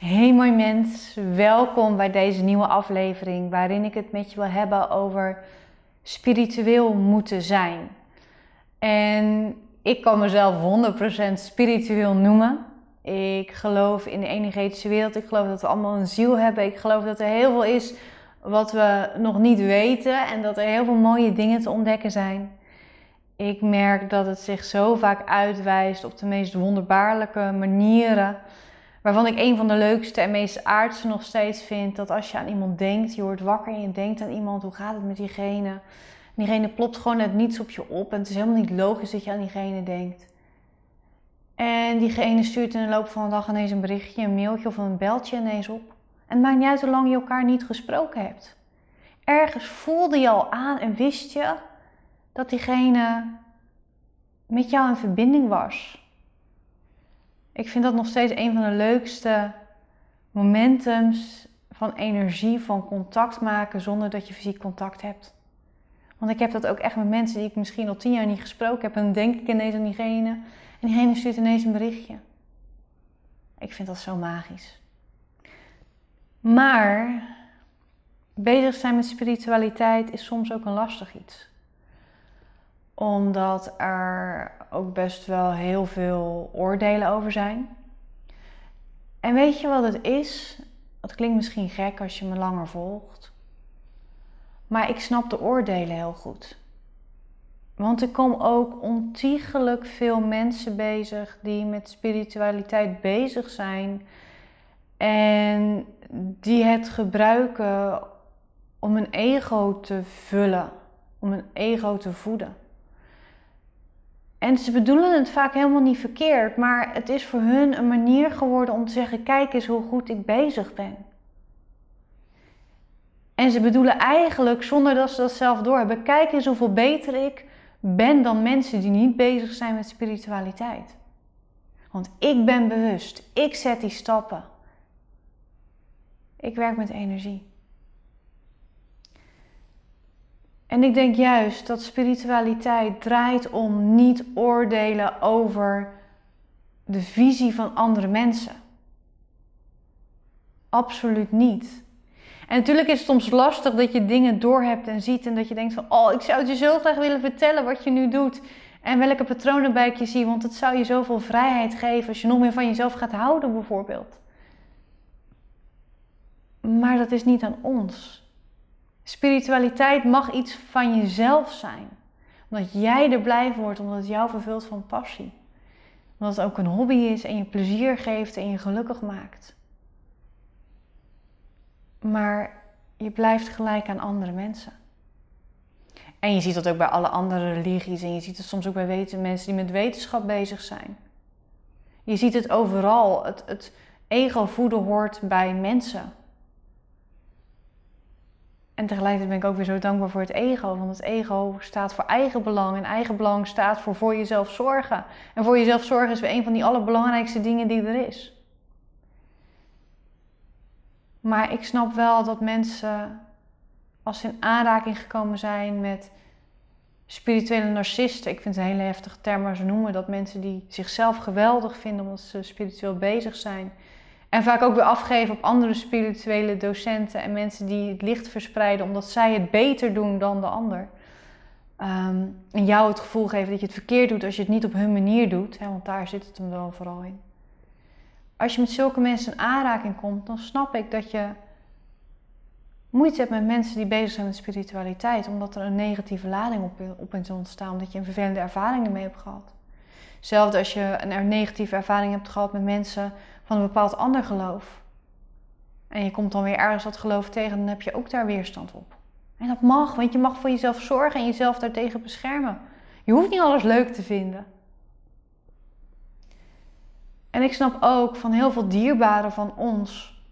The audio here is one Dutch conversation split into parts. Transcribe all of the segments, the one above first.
Hey mooi mens, welkom bij deze nieuwe aflevering waarin ik het met je wil hebben over spiritueel moeten zijn. En ik kan mezelf 100% spiritueel noemen. Ik geloof in de energetische wereld. Ik geloof dat we allemaal een ziel hebben. Ik geloof dat er heel veel is wat we nog niet weten en dat er heel veel mooie dingen te ontdekken zijn. Ik merk dat het zich zo vaak uitwijst op de meest wonderbaarlijke manieren. Waarvan ik een van de leukste en meest aardse nog steeds vind dat als je aan iemand denkt, je wordt wakker en je denkt aan iemand, hoe gaat het met diegene? En diegene plopt gewoon uit niets op je op en het is helemaal niet logisch dat je aan diegene denkt. En diegene stuurt in de loop van de dag ineens een berichtje, een mailtje of een beltje ineens op. En het maakt niet uit hoe lang je elkaar niet gesproken hebt. Ergens voelde je al aan en wist je dat diegene met jou in verbinding was. Ik vind dat nog steeds een van de leukste momentums van energie, van contact maken zonder dat je fysiek contact hebt. Want ik heb dat ook echt met mensen die ik misschien al tien jaar niet gesproken heb. En dan denk ik ineens aan diegene. En diegene stuurt ineens een berichtje. Ik vind dat zo magisch. Maar bezig zijn met spiritualiteit is soms ook een lastig iets omdat er ook best wel heel veel oordelen over zijn. En weet je wat het is? Het klinkt misschien gek als je me langer volgt. Maar ik snap de oordelen heel goed. Want er komen ook ontiegelijk veel mensen bezig die met spiritualiteit bezig zijn. En die het gebruiken om een ego te vullen, om een ego te voeden. En ze bedoelen het vaak helemaal niet verkeerd, maar het is voor hun een manier geworden om te zeggen: kijk eens hoe goed ik bezig ben. En ze bedoelen eigenlijk, zonder dat ze dat zelf doorhebben, kijk eens hoeveel beter ik ben dan mensen die niet bezig zijn met spiritualiteit. Want ik ben bewust, ik zet die stappen. Ik werk met energie. En ik denk juist dat spiritualiteit draait om niet oordelen over de visie van andere mensen. Absoluut niet. En natuurlijk is het soms lastig dat je dingen doorhebt en ziet en dat je denkt van, oh, ik zou het je zo graag willen vertellen wat je nu doet en welke patronen bij je zie, want het zou je zoveel vrijheid geven als je nog meer van jezelf gaat houden bijvoorbeeld. Maar dat is niet aan ons. Spiritualiteit mag iets van jezelf zijn. Omdat jij er blij wordt, omdat het jou vervult van passie. Omdat het ook een hobby is en je plezier geeft en je gelukkig maakt. Maar je blijft gelijk aan andere mensen. En je ziet dat ook bij alle andere religies en je ziet het soms ook bij weten, mensen die met wetenschap bezig zijn. Je ziet het overal. Het, het ego voeden hoort bij mensen. En tegelijkertijd ben ik ook weer zo dankbaar voor het ego. Want het ego staat voor eigen belang. En eigen belang staat voor voor jezelf zorgen. En voor jezelf zorgen is weer een van die allerbelangrijkste dingen die er is. Maar ik snap wel dat mensen, als ze in aanraking gekomen zijn met spirituele narcisten, ik vind het een hele heftige term, maar ze noemen dat mensen die zichzelf geweldig vinden omdat ze spiritueel bezig zijn, en vaak ook weer afgeven op andere spirituele docenten en mensen die het licht verspreiden omdat zij het beter doen dan de ander. Ehm, en jou het gevoel geven dat je het verkeerd doet als je het niet op hun manier doet, hè, want daar zit het hem wel vooral in. Als je met zulke mensen in aanraking komt, dan snap ik dat je moeite hebt met mensen die bezig zijn met spiritualiteit, omdat er een negatieve lading op, op is ontstaan, omdat je een vervelende ervaring ermee hebt gehad. Hetzelfde als je een negatieve ervaring hebt gehad met mensen van een bepaald ander geloof. En je komt dan weer ergens dat geloof tegen, dan heb je ook daar weerstand op. En dat mag, want je mag voor jezelf zorgen en jezelf daartegen beschermen. Je hoeft niet alles leuk te vinden. En ik snap ook van heel veel dierbaren van ons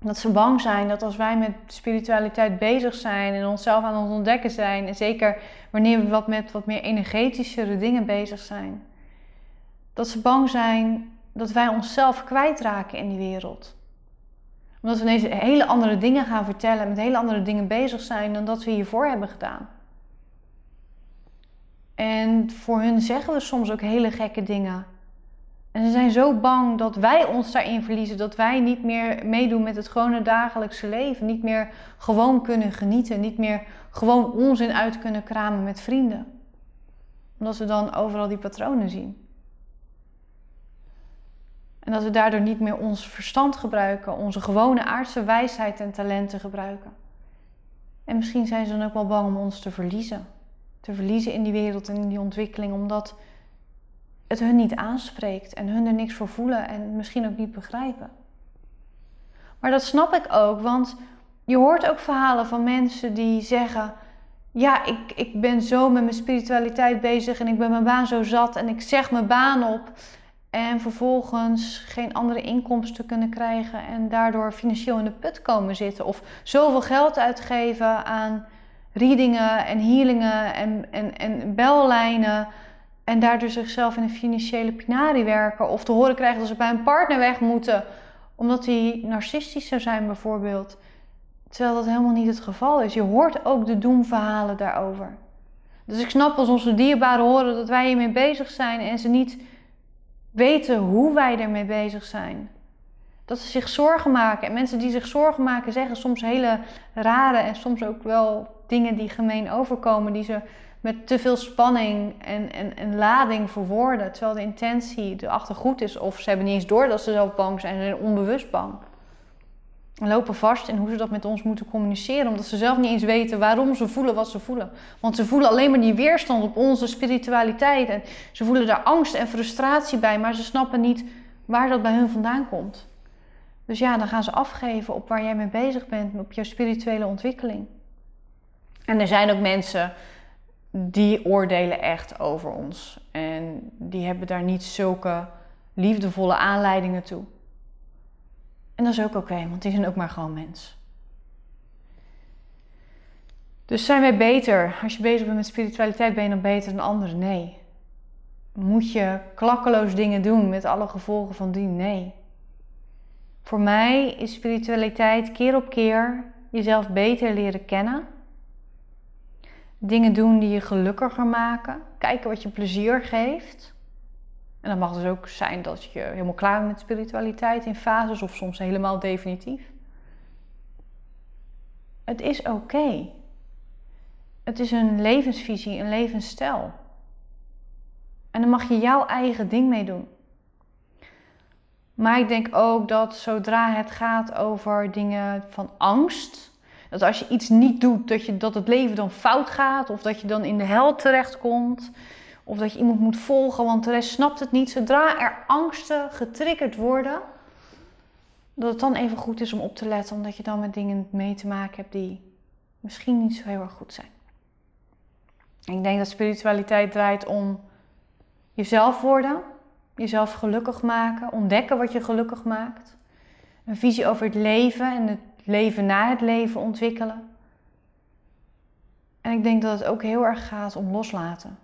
dat ze bang zijn dat als wij met spiritualiteit bezig zijn en onszelf aan het ontdekken zijn, en zeker wanneer we wat met wat meer energetischere dingen bezig zijn, dat ze bang zijn dat wij onszelf kwijtraken in die wereld. Omdat we ineens hele andere dingen gaan vertellen en met hele andere dingen bezig zijn dan dat we hiervoor hebben gedaan. En voor hun zeggen we soms ook hele gekke dingen. En ze zijn zo bang dat wij ons daarin verliezen, dat wij niet meer meedoen met het gewone dagelijkse leven, niet meer gewoon kunnen genieten, niet meer gewoon onzin uit kunnen kramen met vrienden. Omdat we dan overal die patronen zien. En dat we daardoor niet meer ons verstand gebruiken, onze gewone aardse wijsheid en talenten gebruiken. En misschien zijn ze dan ook wel bang om ons te verliezen. Te verliezen in die wereld en in die ontwikkeling, omdat het hun niet aanspreekt en hun er niks voor voelen en misschien ook niet begrijpen. Maar dat snap ik ook, want je hoort ook verhalen van mensen die zeggen: Ja, ik, ik ben zo met mijn spiritualiteit bezig en ik ben mijn baan zo zat en ik zeg mijn baan op. En vervolgens geen andere inkomsten kunnen krijgen en daardoor financieel in de put komen zitten. Of zoveel geld uitgeven aan readingen en healingen en, en, en bellijnen. En daardoor zichzelf in een financiële pinari werken. Of te horen krijgen dat ze bij een partner weg moeten. Omdat hij narcistisch zou zijn bijvoorbeeld. Terwijl dat helemaal niet het geval is. Je hoort ook de doemverhalen daarover. Dus ik snap als onze dierbaren horen dat wij hiermee bezig zijn. En ze niet weten hoe wij ermee bezig zijn. Dat ze zich zorgen maken. En mensen die zich zorgen maken zeggen soms hele rare en soms ook wel dingen die gemeen overkomen. Die ze met te veel spanning en, en, en lading verwoorden. Terwijl de intentie erachter goed is. Of ze hebben niet eens door dat ze zelf bang zijn. Zijn onbewust bang. En lopen vast in hoe ze dat met ons moeten communiceren. Omdat ze zelf niet eens weten waarom ze voelen wat ze voelen. Want ze voelen alleen maar die weerstand op onze spiritualiteit. En ze voelen daar angst en frustratie bij. Maar ze snappen niet waar dat bij hun vandaan komt. Dus ja, dan gaan ze afgeven op waar jij mee bezig bent. Op jouw spirituele ontwikkeling. En er zijn ook mensen die oordelen echt over ons. En die hebben daar niet zulke liefdevolle aanleidingen toe. En dat is ook oké, want die zijn ook maar gewoon mens. Dus zijn wij beter? Als je bezig bent met spiritualiteit, ben je dan beter dan anderen? Nee. Moet je klakkeloos dingen doen met alle gevolgen van die? Nee. Voor mij is spiritualiteit keer op keer jezelf beter leren kennen Dingen doen die je gelukkiger maken. Kijken wat je plezier geeft. En dan mag dus ook zijn dat je helemaal klaar bent met spiritualiteit in fases of soms helemaal definitief. Het is oké. Het is een levensvisie, een levensstijl. En dan mag je jouw eigen ding mee doen. Maar ik denk ook dat zodra het gaat over dingen van angst, dat als je iets niet doet, dat, je, dat het leven dan fout gaat. Of dat je dan in de hel terechtkomt. Of dat je iemand moet volgen, want de rest snapt het niet. Zodra er angsten getriggerd worden, dat het dan even goed is om op te letten. Omdat je dan met dingen mee te maken hebt die misschien niet zo heel erg goed zijn. ik denk dat spiritualiteit draait om jezelf worden. Jezelf gelukkig maken. Ontdekken wat je gelukkig maakt. Een visie over het leven en het leven na het leven ontwikkelen. En ik denk dat het ook heel erg gaat om loslaten.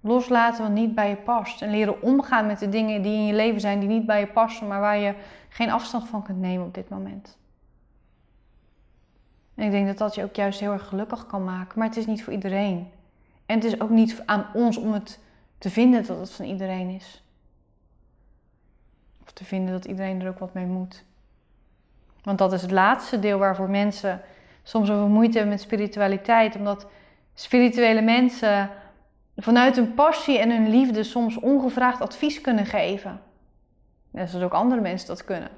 Loslaten wat niet bij je past. En leren omgaan met de dingen die in je leven zijn die niet bij je passen, maar waar je geen afstand van kunt nemen op dit moment. En ik denk dat dat je ook juist heel erg gelukkig kan maken. Maar het is niet voor iedereen. En het is ook niet aan ons om het te vinden dat het van iedereen is. Of te vinden dat iedereen er ook wat mee moet. Want dat is het laatste deel waarvoor mensen soms zoveel moeite hebben met spiritualiteit. Omdat spirituele mensen vanuit hun passie en hun liefde soms ongevraagd advies kunnen geven. Net zoals ook andere mensen dat kunnen.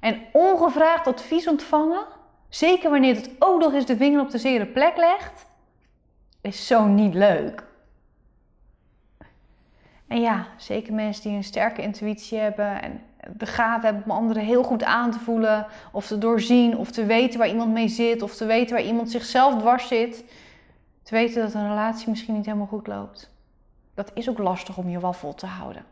En ongevraagd advies ontvangen, zeker wanneer het ook nog eens de vinger op de zere plek legt, is zo niet leuk. En ja, zeker mensen die een sterke intuïtie hebben en de gaven hebben om anderen heel goed aan te voelen, of te doorzien, of te weten waar iemand mee zit, of te weten waar iemand zichzelf dwars zit. Te weten dat een relatie misschien niet helemaal goed loopt. Dat is ook lastig om je waffel te houden.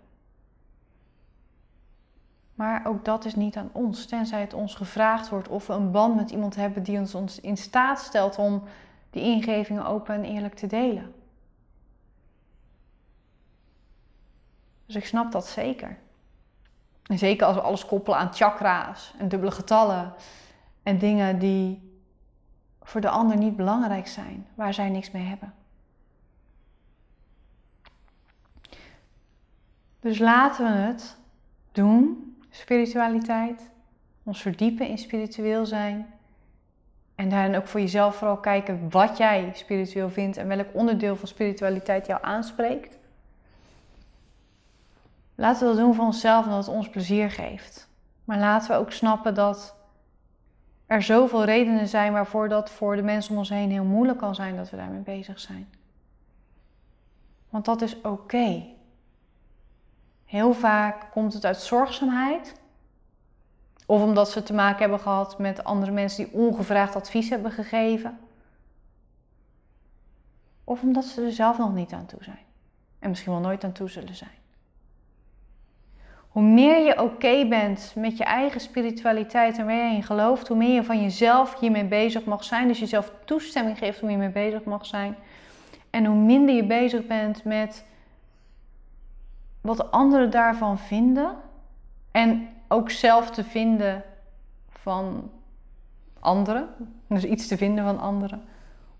Maar ook dat is niet aan ons, tenzij het ons gevraagd wordt of we een band met iemand hebben die ons, ons in staat stelt om die ingevingen open en eerlijk te delen. Dus ik snap dat zeker. En zeker als we alles koppelen aan chakra's en dubbele getallen en dingen die voor de ander niet belangrijk zijn, waar zij niks mee hebben. Dus laten we het doen, spiritualiteit. Ons verdiepen in spiritueel zijn. En daarin ook voor jezelf vooral kijken wat jij spiritueel vindt en welk onderdeel van spiritualiteit jou aanspreekt. Laten we dat doen voor onszelf en dat het ons plezier geeft. Maar laten we ook snappen dat er zoveel redenen zijn waarvoor dat voor de mensen om ons heen heel moeilijk kan zijn dat we daarmee bezig zijn. Want dat is oké. Heel vaak komt het uit zorgzaamheid. Of omdat ze te maken hebben gehad met andere mensen die ongevraagd advies hebben gegeven. Of omdat ze er zelf nog niet aan toe zijn. En misschien wel nooit aan toe zullen zijn. Hoe meer je oké bent met je eigen spiritualiteit en waar je in gelooft, hoe meer je van jezelf hiermee bezig mag zijn. Dus jezelf toestemming geeft om hiermee bezig mag zijn. En hoe minder je bezig bent met wat anderen daarvan vinden. En ook zelf te vinden van anderen. Dus iets te vinden van anderen.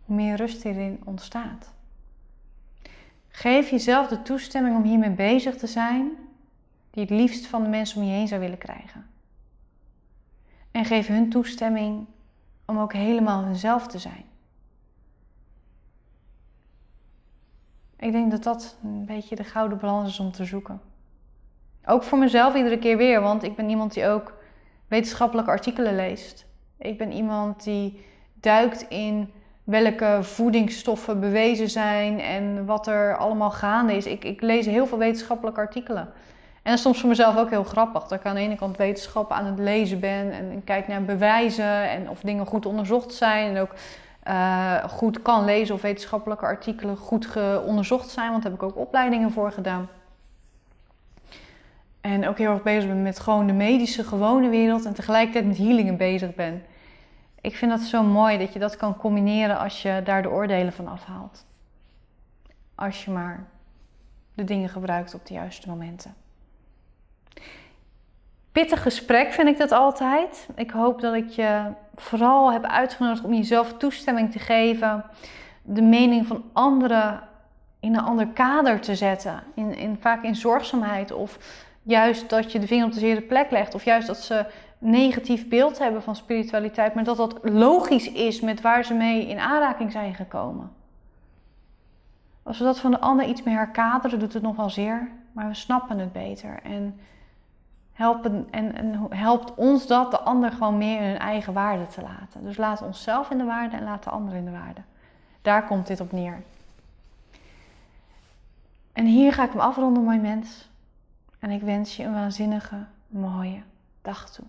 Hoe meer rust hierin ontstaat. Geef jezelf de toestemming om hiermee bezig te zijn die het liefst van de mensen om je heen zou willen krijgen. En geef hun toestemming om ook helemaal hunzelf te zijn. Ik denk dat dat een beetje de gouden balans is om te zoeken. Ook voor mezelf iedere keer weer, want ik ben iemand die ook wetenschappelijke artikelen leest. Ik ben iemand die duikt in welke voedingsstoffen bewezen zijn en wat er allemaal gaande is. Ik, ik lees heel veel wetenschappelijke artikelen. En dat is soms voor mezelf ook heel grappig. Dat ik aan de ene kant wetenschap aan het lezen ben en, kijk naar bewijzen en of dingen goed onderzocht zijn. En ook uh, goed kan lezen of wetenschappelijke artikelen goed onderzocht zijn, want daar heb ik ook opleidingen voor gedaan. En ook heel erg bezig ben met gewoon de medische, gewone wereld en tegelijkertijd met healingen bezig ben. Ik vind dat zo mooi dat je dat kan combineren als je daar de oordelen van afhaalt. Als je maar de dingen gebruikt op de juiste momenten pittig gesprek vind ik dat altijd. Ik hoop dat ik je vooral heb uitgenodigd om jezelf toestemming te geven. De mening van anderen in een ander kader te zetten. In, in, vaak in zorgzaamheid of juist dat je de vinger op de zere plek legt. Of juist dat ze negatief beeld hebben van spiritualiteit. Maar dat dat logisch is met waar ze mee in aanraking zijn gekomen. Als we dat van de ander iets meer herkaderen, doet het nog wel zeer. Maar we snappen het beter. En helpen, en, en helpt ons dat de ander gewoon meer in hun eigen waarde te laten. Dus laat onszelf in de waarde en laat de ander in de waarde. Daar komt dit op neer. En hier ga ik hem afronden, mooi mens. En ik wens je een waanzinnige, mooie dag toe.